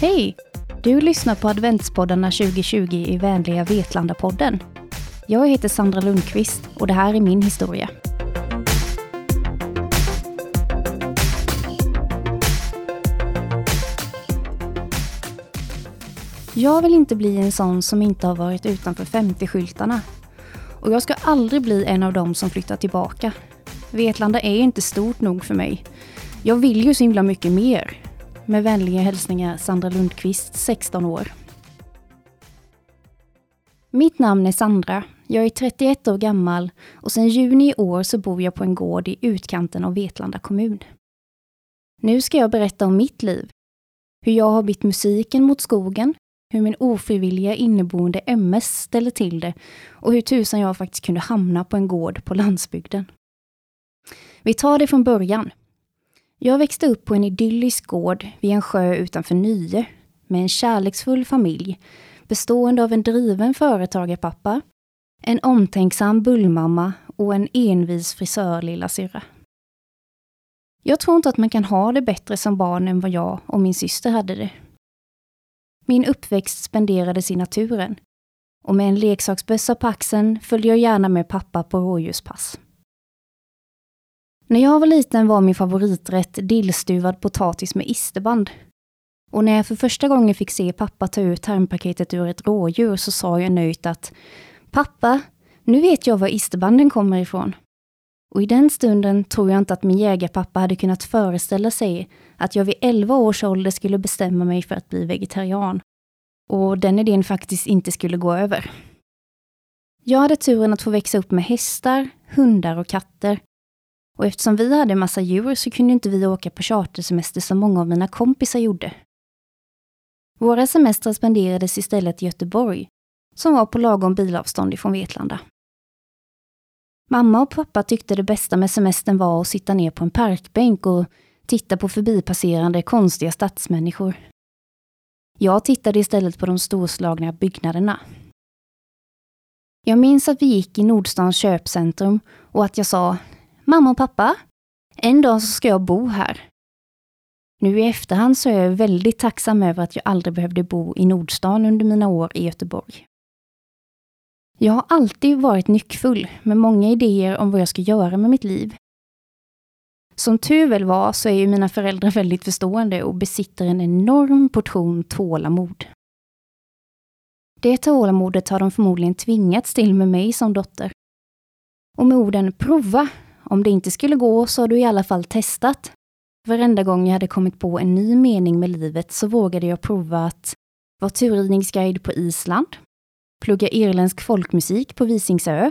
Hej! Du lyssnar på adventspoddarna 2020 i vänliga Vetlanda-podden. Jag heter Sandra Lundqvist och det här är min historia. Jag vill inte bli en sån som inte har varit utanför 50-skyltarna. Och jag ska aldrig bli en av dem som flyttar tillbaka. Vetlanda är inte stort nog för mig. Jag vill ju så himla mycket mer. Med vänliga hälsningar Sandra Lundqvist, 16 år. Mitt namn är Sandra. Jag är 31 år gammal och sedan juni i år så bor jag på en gård i utkanten av Vetlanda kommun. Nu ska jag berätta om mitt liv. Hur jag har bytt musiken mot skogen, hur min ofrivilliga inneboende MS ställer till det och hur tusan jag faktiskt kunde hamna på en gård på landsbygden. Vi tar det från början. Jag växte upp på en idyllisk gård vid en sjö utanför Nye med en kärleksfull familj bestående av en driven företagarpappa, en omtänksam bullmamma och en envis frisör lilla syrra. Jag tror inte att man kan ha det bättre som barn än vad jag och min syster hade det. Min uppväxt spenderades i naturen och med en leksaksbössa på axeln följde jag gärna med pappa på rådjurspass. När jag var liten var min favoriträtt dillstuvad potatis med isterband. Och när jag för första gången fick se pappa ta ut tarmpaketet ur ett rådjur så sa jag nöjt att Pappa, nu vet jag var isterbanden kommer ifrån. Och i den stunden tror jag inte att min jägarpappa hade kunnat föreställa sig att jag vid 11 års ålder skulle bestämma mig för att bli vegetarian. Och den idén faktiskt inte skulle gå över. Jag hade turen att få växa upp med hästar, hundar och katter. Och eftersom vi hade en massa djur så kunde inte vi åka på chartersemester som många av mina kompisar gjorde. Våra semestrar spenderades istället i Göteborg, som var på lagom bilavstånd ifrån Vetlanda. Mamma och pappa tyckte det bästa med semestern var att sitta ner på en parkbänk och titta på förbipasserande konstiga stadsmänniskor. Jag tittade istället på de storslagna byggnaderna. Jag minns att vi gick i Nordstans köpcentrum och att jag sa Mamma och pappa, en dag så ska jag bo här. Nu i efterhand så är jag väldigt tacksam över att jag aldrig behövde bo i Nordstan under mina år i Göteborg. Jag har alltid varit nyckfull med många idéer om vad jag ska göra med mitt liv. Som tur väl var så är ju mina föräldrar väldigt förstående och besitter en enorm portion tålamod. Det tålamodet har de förmodligen tvingats till med mig som dotter. Och med orden prova, om det inte skulle gå så har du i alla fall testat. Varenda gång jag hade kommit på en ny mening med livet så vågade jag prova att vara turridningsguide på Island, plugga irländsk folkmusik på Visingsö,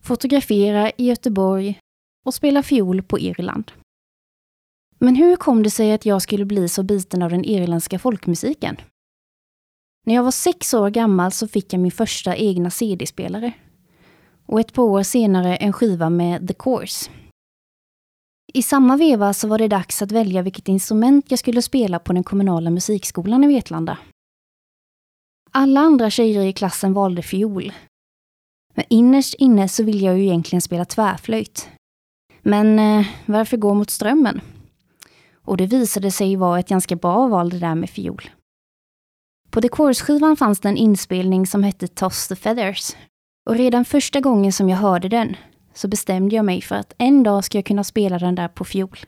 fotografera i Göteborg och spela fiol på Irland. Men hur kom det sig att jag skulle bli så biten av den irländska folkmusiken? När jag var sex år gammal så fick jag min första egna CD-spelare. Och ett par år senare en skiva med The Course. I samma veva så var det dags att välja vilket instrument jag skulle spela på den kommunala musikskolan i Vetlanda. Alla andra tjejer i klassen valde fiol. Men innerst inne så ville jag ju egentligen spela tvärflöjt. Men eh, varför gå mot strömmen? Och det visade sig vara ett ganska bra val det där med fiol. På The Course-skivan fanns det en inspelning som hette Toss the Feathers. Och redan första gången som jag hörde den så bestämde jag mig för att en dag ska jag kunna spela den där på fiol.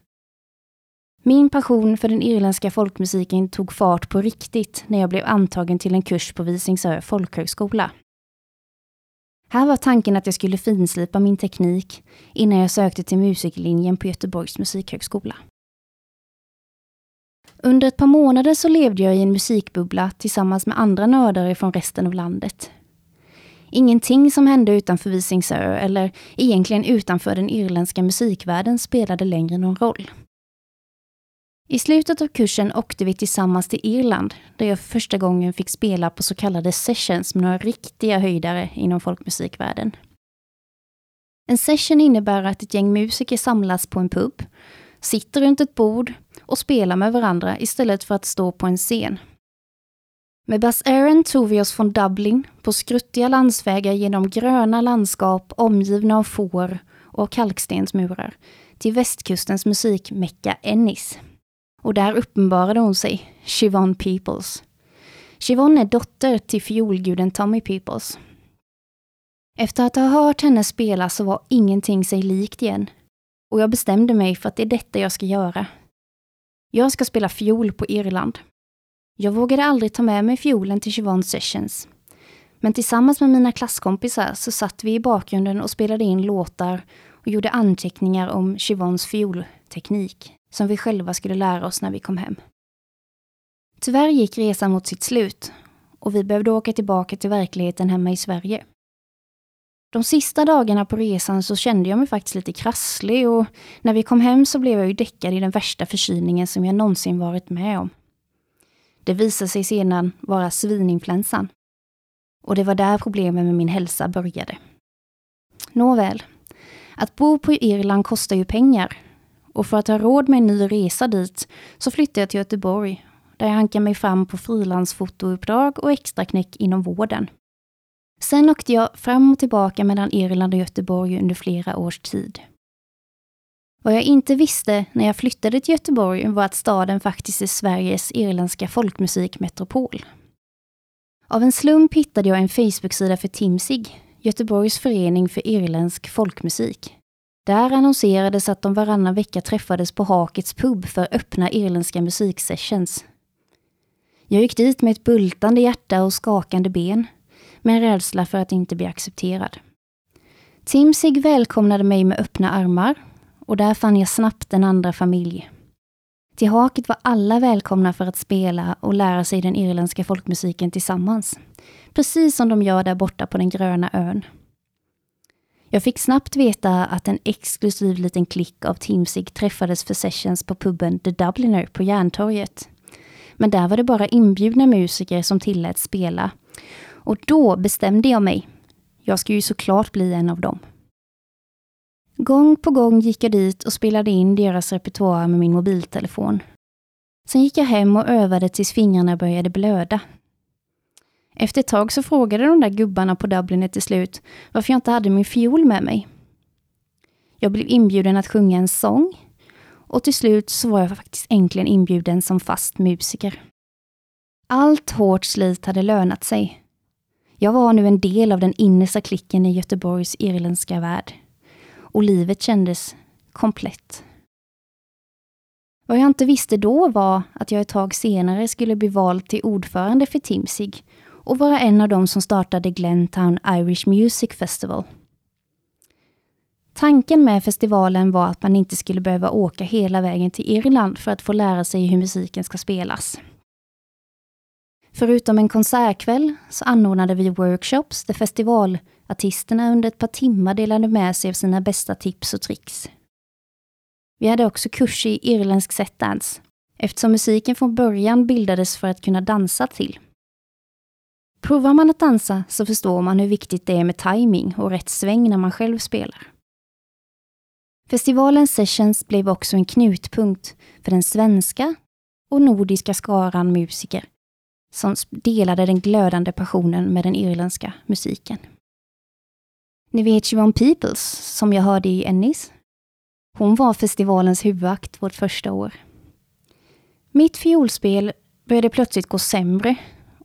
Min passion för den irländska folkmusiken tog fart på riktigt när jag blev antagen till en kurs på Visingsö folkhögskola. Här var tanken att jag skulle finslipa min teknik innan jag sökte till musiklinjen på Göteborgs musikhögskola. Under ett par månader så levde jag i en musikbubbla tillsammans med andra nördare från resten av landet. Ingenting som hände utanför Visingsö eller egentligen utanför den irländska musikvärlden spelade längre någon roll. I slutet av kursen åkte vi tillsammans till Irland där jag för första gången fick spela på så kallade sessions med några riktiga höjdare inom folkmusikvärlden. En session innebär att ett gäng musiker samlas på en pub, sitter runt ett bord och spelar med varandra istället för att stå på en scen. Med Buzz Aaron tog vi oss från Dublin på skruttiga landsvägar genom gröna landskap omgivna av får och kalkstensmurar till västkustens musikmecka Ennis. och där uppenbarade hon sig, Siobhan Peoples. Siobhan är dotter till fiolguden Tommy Peoples. Efter att ha hört henne spela så var ingenting sig likt igen. Och jag bestämde mig för att det är detta jag ska göra. Jag ska spela fiol på Irland. Jag vågade aldrig ta med mig fiolen till Siobhan Sessions. Men tillsammans med mina klasskompisar så satt vi i bakgrunden och spelade in låtar och gjorde anteckningar om Chivons fiolteknik som vi själva skulle lära oss när vi kom hem. Tyvärr gick resan mot sitt slut och vi behövde åka tillbaka till verkligheten hemma i Sverige. De sista dagarna på resan så kände jag mig faktiskt lite krasslig och när vi kom hem så blev jag ju däckad i den värsta förkylningen som jag någonsin varit med om. Det visade sig sedan vara svininfluensan. Och det var där problemen med min hälsa började. Nåväl, att bo på Irland kostar ju pengar. Och för att ha råd med en ny resa dit så flyttade jag till Göteborg där jag hankade mig fram på frilansfotouppdrag och extraknäck inom vården. Sen åkte jag fram och tillbaka mellan Irland och Göteborg under flera års tid. Vad jag inte visste när jag flyttade till Göteborg var att staden faktiskt är Sveriges irländska folkmusikmetropol. Av en slump hittade jag en Facebook-sida för Timsig, Göteborgs förening för irländsk folkmusik. Där annonserades att de varannan vecka träffades på Hakets pub för öppna irländska musiksessions. Jag gick dit med ett bultande hjärta och skakande ben, med en rädsla för att inte bli accepterad. Timsig välkomnade mig med öppna armar och där fann jag snabbt en andra familj. Till haket var alla välkomna för att spela och lära sig den irländska folkmusiken tillsammans. Precis som de gör där borta på den gröna ön. Jag fick snabbt veta att en exklusiv liten klick av Teamsig träffades för sessions på puben The Dubliner på Järntorget. Men där var det bara inbjudna musiker som tilläts spela. Och då bestämde jag mig. Jag ska ju såklart bli en av dem. Gång på gång gick jag dit och spelade in deras repertoar med min mobiltelefon. Sen gick jag hem och övade tills fingrarna började blöda. Efter ett tag så frågade de där gubbarna på Dublinet till slut varför jag inte hade min fiol med mig. Jag blev inbjuden att sjunga en sång och till slut så var jag faktiskt äntligen inbjuden som fast musiker. Allt hårt slit hade lönat sig. Jag var nu en del av den innersta klicken i Göteborgs irländska värld och livet kändes komplett. Vad jag inte visste då var att jag ett tag senare skulle bli vald till ordförande för Timsig och vara en av dem som startade Glentown Irish Music Festival. Tanken med festivalen var att man inte skulle behöva åka hela vägen till Irland för att få lära sig hur musiken ska spelas. Förutom en konsertkväll så anordnade vi workshops där Artisterna under ett par timmar delade med sig av sina bästa tips och tricks. Vi hade också kurs i irländsk setdance, eftersom musiken från början bildades för att kunna dansa till. Provar man att dansa så förstår man hur viktigt det är med timing och rätt sväng när man själv spelar. Festivalens sessions blev också en knutpunkt för den svenska och nordiska skaran musiker som delade den glödande passionen med den irländska musiken. Ni vet Siobhan Peoples, som jag hörde i Ennis? Hon var festivalens huvudakt vårt första år. Mitt fiolspel började plötsligt gå sämre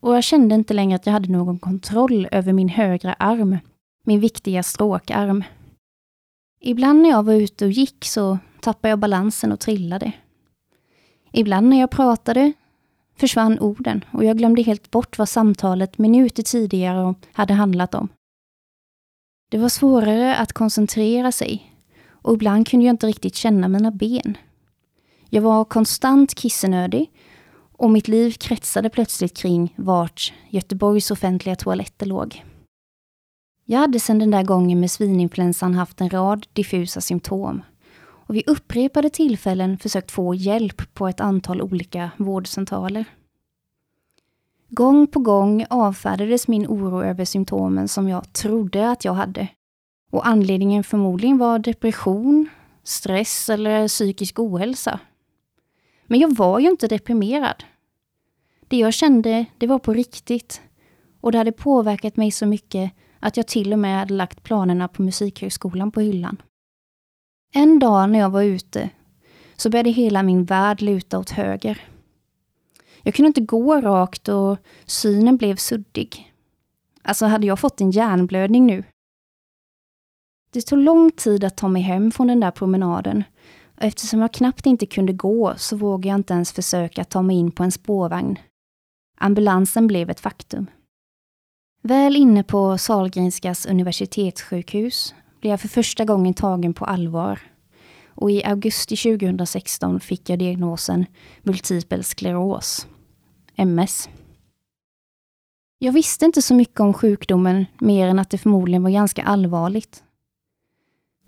och jag kände inte längre att jag hade någon kontroll över min högra arm, min viktiga stråkarm. Ibland när jag var ute och gick så tappade jag balansen och trillade. Ibland när jag pratade försvann orden och jag glömde helt bort vad samtalet minuter tidigare hade handlat om. Det var svårare att koncentrera sig och ibland kunde jag inte riktigt känna mina ben. Jag var konstant kissenödig och mitt liv kretsade plötsligt kring vart Göteborgs offentliga toaletter låg. Jag hade sedan den där gången med svininfluensan haft en rad diffusa symptom och vid upprepade tillfällen försökt få hjälp på ett antal olika vårdcentraler. Gång på gång avfärdades min oro över symptomen som jag trodde att jag hade. Och anledningen förmodligen var depression, stress eller psykisk ohälsa. Men jag var ju inte deprimerad. Det jag kände, det var på riktigt. Och det hade påverkat mig så mycket att jag till och med hade lagt planerna på Musikhögskolan på hyllan. En dag när jag var ute så började hela min värld luta åt höger. Jag kunde inte gå rakt och synen blev suddig. Alltså hade jag fått en hjärnblödning nu? Det tog lång tid att ta mig hem från den där promenaden och eftersom jag knappt inte kunde gå så vågade jag inte ens försöka ta mig in på en spårvagn. Ambulansen blev ett faktum. Väl inne på Sahlgrenskas universitetssjukhus blev jag för första gången tagen på allvar. Och i augusti 2016 fick jag diagnosen multipel skleros, MS. Jag visste inte så mycket om sjukdomen mer än att det förmodligen var ganska allvarligt.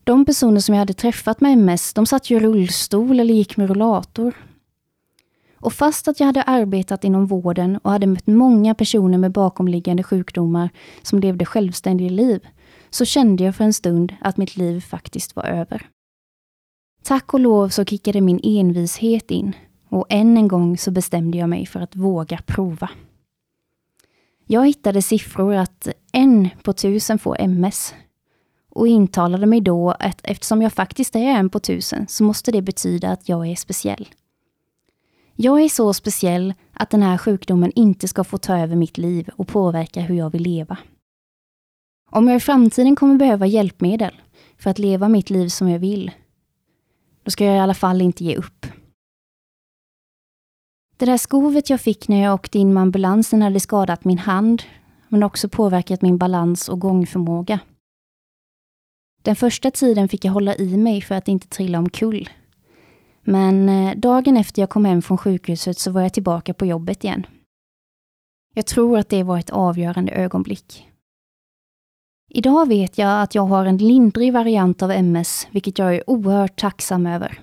De personer som jag hade träffat med MS, de satt ju i rullstol eller gick med rullator. Och fast att jag hade arbetat inom vården och hade mött många personer med bakomliggande sjukdomar som levde självständiga liv, så kände jag för en stund att mitt liv faktiskt var över. Tack och lov så kickade min envishet in och än en gång så bestämde jag mig för att våga prova. Jag hittade siffror att en på tusen får MS och intalade mig då att eftersom jag faktiskt är en på tusen så måste det betyda att jag är speciell. Jag är så speciell att den här sjukdomen inte ska få ta över mitt liv och påverka hur jag vill leva. Om jag i framtiden kommer behöva hjälpmedel för att leva mitt liv som jag vill, då ska jag i alla fall inte ge upp. Det där skovet jag fick när jag åkte in med ambulansen hade skadat min hand, men också påverkat min balans och gångförmåga. Den första tiden fick jag hålla i mig för att inte trilla omkull. Men eh, dagen efter jag kom hem från sjukhuset så var jag tillbaka på jobbet igen. Jag tror att det var ett avgörande ögonblick. Idag vet jag att jag har en lindrig variant av MS, vilket jag är oerhört tacksam över.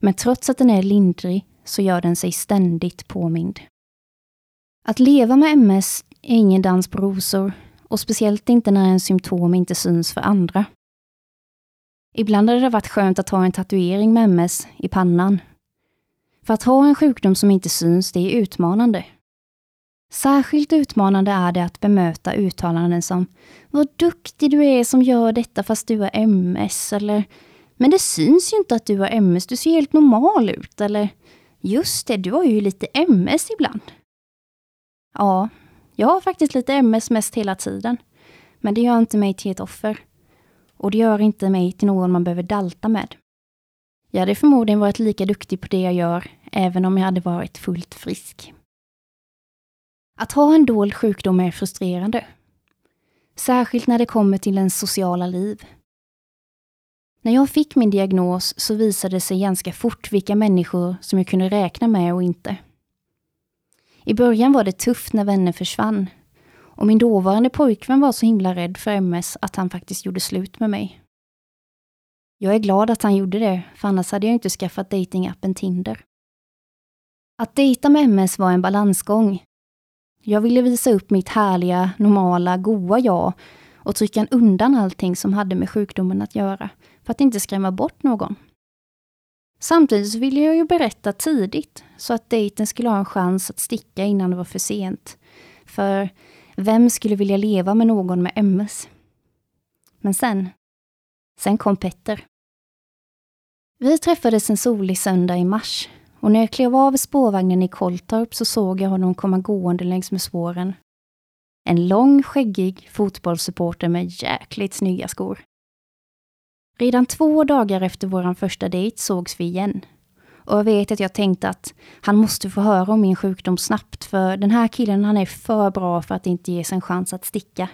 Men trots att den är lindrig så gör den sig ständigt påmind. Att leva med MS är ingen dans på rosor och speciellt inte när en symptom inte syns för andra. Ibland hade det varit skönt att ha en tatuering med MS i pannan. För att ha en sjukdom som inte syns, det är utmanande. Särskilt utmanande är det att bemöta uttalanden som ”Vad duktig du är som gör detta fast du har MS” eller ”Men det syns ju inte att du har MS, du ser helt normal ut” eller ”Just det, du har ju lite MS ibland”. Ja, jag har faktiskt lite MS mest hela tiden. Men det gör inte mig till ett offer. Och det gör inte mig till någon man behöver dalta med. Jag hade förmodligen varit lika duktig på det jag gör, även om jag hade varit fullt frisk. Att ha en dold sjukdom är frustrerande. Särskilt när det kommer till ens sociala liv. När jag fick min diagnos så visade det sig ganska fort vilka människor som jag kunde räkna med och inte. I början var det tufft när vänner försvann. Och min dåvarande pojkvän var så himla rädd för MS att han faktiskt gjorde slut med mig. Jag är glad att han gjorde det, för annars hade jag inte skaffat datingappen Tinder. Att dejta med MS var en balansgång. Jag ville visa upp mitt härliga, normala, goa jag och trycka undan allting som hade med sjukdomen att göra, för att inte skrämma bort någon. Samtidigt ville jag ju berätta tidigt, så att dejten skulle ha en chans att sticka innan det var för sent. För vem skulle vilja leva med någon med MS? Men sen, sen kom Petter. Vi träffades en solig söndag i mars och när jag klev av spårvagnen i Kolltorp så såg jag honom komma gående längs med spåren. En lång, skäggig fotbollssupporter med jäkligt snygga skor. Redan två dagar efter vår första dejt sågs vi igen. Och jag vet att jag tänkte att han måste få höra om min sjukdom snabbt, för den här killen han är för bra för att inte ges en chans att sticka.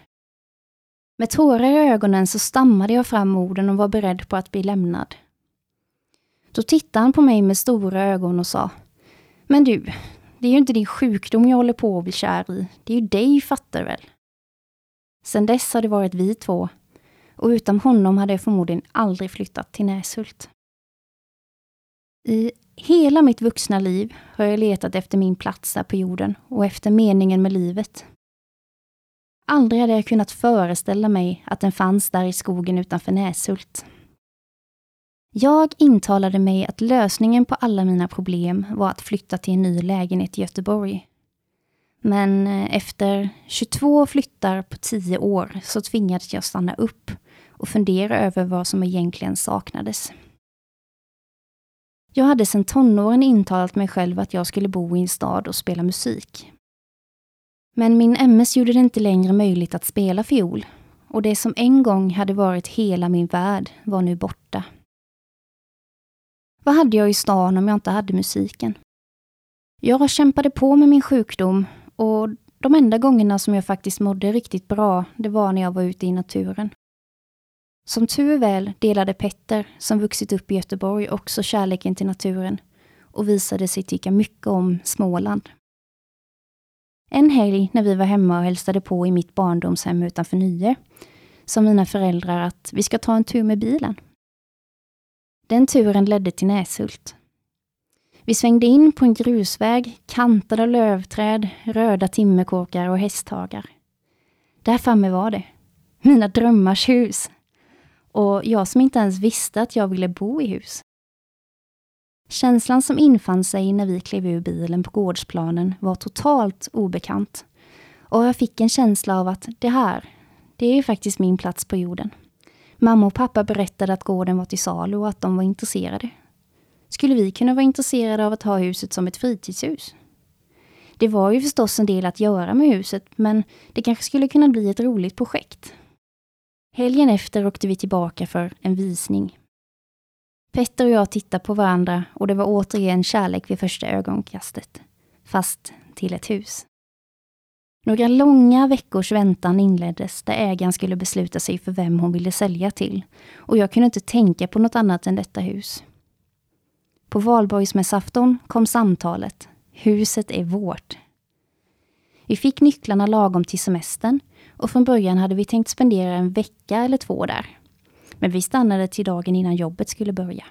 Med tårar i ögonen så stammade jag fram orden och var beredd på att bli lämnad. Då tittade han på mig med stora ögon och sa Men du, det är ju inte din sjukdom jag håller på att bli kär i. Det är ju dig, fattar väl? Sen dess har det varit vi två och utan honom hade jag förmodligen aldrig flyttat till Näshult. I hela mitt vuxna liv har jag letat efter min plats här på jorden och efter meningen med livet. Aldrig hade jag kunnat föreställa mig att den fanns där i skogen utanför Näshult. Jag intalade mig att lösningen på alla mina problem var att flytta till en ny lägenhet i Göteborg. Men eh, efter 22 flyttar på 10 år så tvingades jag stanna upp och fundera över vad som egentligen saknades. Jag hade sedan tonåren intalat mig själv att jag skulle bo i en stad och spela musik. Men min MS gjorde det inte längre möjligt att spela fiol och det som en gång hade varit hela min värld var nu borta. Vad hade jag i stan om jag inte hade musiken? Jag kämpade på med min sjukdom och de enda gångerna som jag faktiskt mådde riktigt bra, det var när jag var ute i naturen. Som tur väl delade Petter, som vuxit upp i Göteborg, också kärleken till naturen och visade sig tycka mycket om Småland. En helg när vi var hemma och hälsade på i mitt barndomshem utanför Nye, sa mina föräldrar att vi ska ta en tur med bilen. Den turen ledde till Näshult. Vi svängde in på en grusväg kantad av lövträd, röda timmerkåkar och hästhagar. Där framme var det. Mina drömmars hus. Och jag som inte ens visste att jag ville bo i hus. Känslan som infann sig när vi klev ur bilen på gårdsplanen var totalt obekant. Och jag fick en känsla av att det här, det är faktiskt min plats på jorden. Mamma och pappa berättade att gården var till salu och att de var intresserade. Skulle vi kunna vara intresserade av att ha huset som ett fritidshus? Det var ju förstås en del att göra med huset, men det kanske skulle kunna bli ett roligt projekt. Helgen efter åkte vi tillbaka för en visning. Petter och jag tittade på varandra och det var återigen kärlek vid första ögonkastet. Fast till ett hus. Några långa veckors väntan inleddes där ägaren skulle besluta sig för vem hon ville sälja till och jag kunde inte tänka på något annat än detta hus. På valborgsmässoafton kom samtalet. Huset är vårt. Vi fick nycklarna lagom till semestern och från början hade vi tänkt spendera en vecka eller två där. Men vi stannade till dagen innan jobbet skulle börja.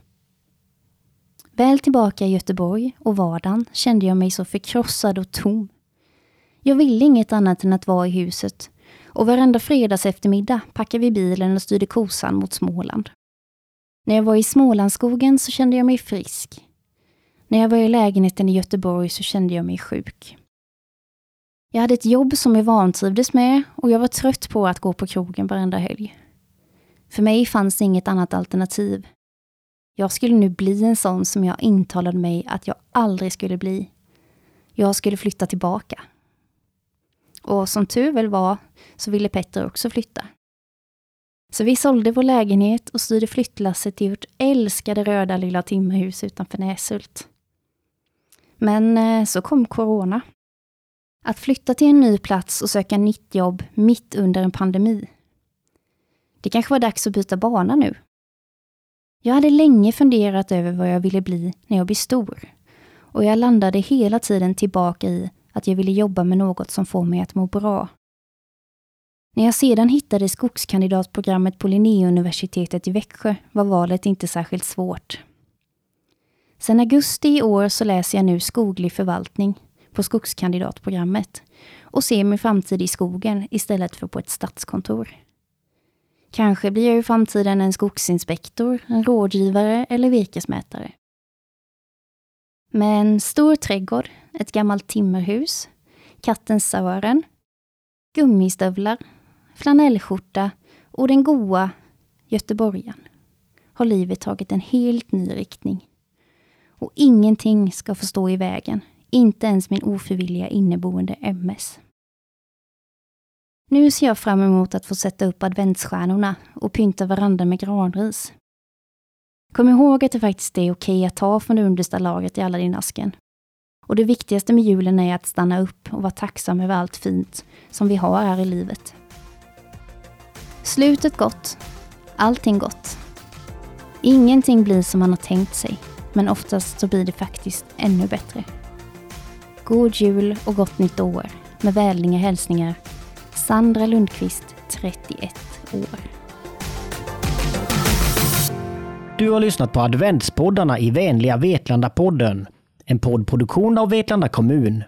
Väl tillbaka i Göteborg och vardagen kände jag mig så förkrossad och tom. Jag ville inget annat än att vara i huset och varenda fredags eftermiddag packade vi bilen och styrde kosan mot Småland. När jag var i Smålandsskogen så kände jag mig frisk. När jag var i lägenheten i Göteborg så kände jag mig sjuk. Jag hade ett jobb som jag vantrivdes med och jag var trött på att gå på krogen varenda helg. För mig fanns inget annat alternativ. Jag skulle nu bli en sån som jag intalade mig att jag aldrig skulle bli. Jag skulle flytta tillbaka. Och som tur väl var så ville Petter också flytta. Så vi sålde vår lägenhet och styrde flyttlasset till vårt älskade röda lilla timmerhus utanför Näshult. Men eh, så kom corona. Att flytta till en ny plats och söka nytt jobb mitt under en pandemi. Det kanske var dags att byta bana nu. Jag hade länge funderat över vad jag ville bli när jag blir stor. Och jag landade hela tiden tillbaka i att jag ville jobba med något som får mig att må bra. När jag sedan hittade skogskandidatprogrammet på Linnéuniversitetet i Växjö var valet inte särskilt svårt. Sedan augusti i år så läser jag nu skoglig förvaltning på skogskandidatprogrammet och ser min framtid i skogen istället för på ett stadskontor. Kanske blir jag i framtiden en skogsinspektor, en rådgivare eller virkesmätare. Med en stor trädgård, ett gammalt timmerhus, katten Sören, gummistövlar, flanellskjorta och den goa göteborgaren har livet tagit en helt ny riktning. Och ingenting ska få stå i vägen, inte ens min ofrivilliga inneboende MS. Nu ser jag fram emot att få sätta upp adventsstjärnorna och pynta verandan med granris. Kom ihåg att det faktiskt är okej att ta från det understa lagret i alla din asken. Och det viktigaste med julen är att stanna upp och vara tacksam över allt fint som vi har här i livet. Slutet gott. Allting gott. Ingenting blir som man har tänkt sig, men oftast så blir det faktiskt ännu bättre. God jul och gott nytt år. Med vänliga hälsningar Sandra Lundqvist, 31 år. Du har lyssnat på adventspoddarna i vänliga Vetlanda-podden. En poddproduktion av Vetlanda kommun.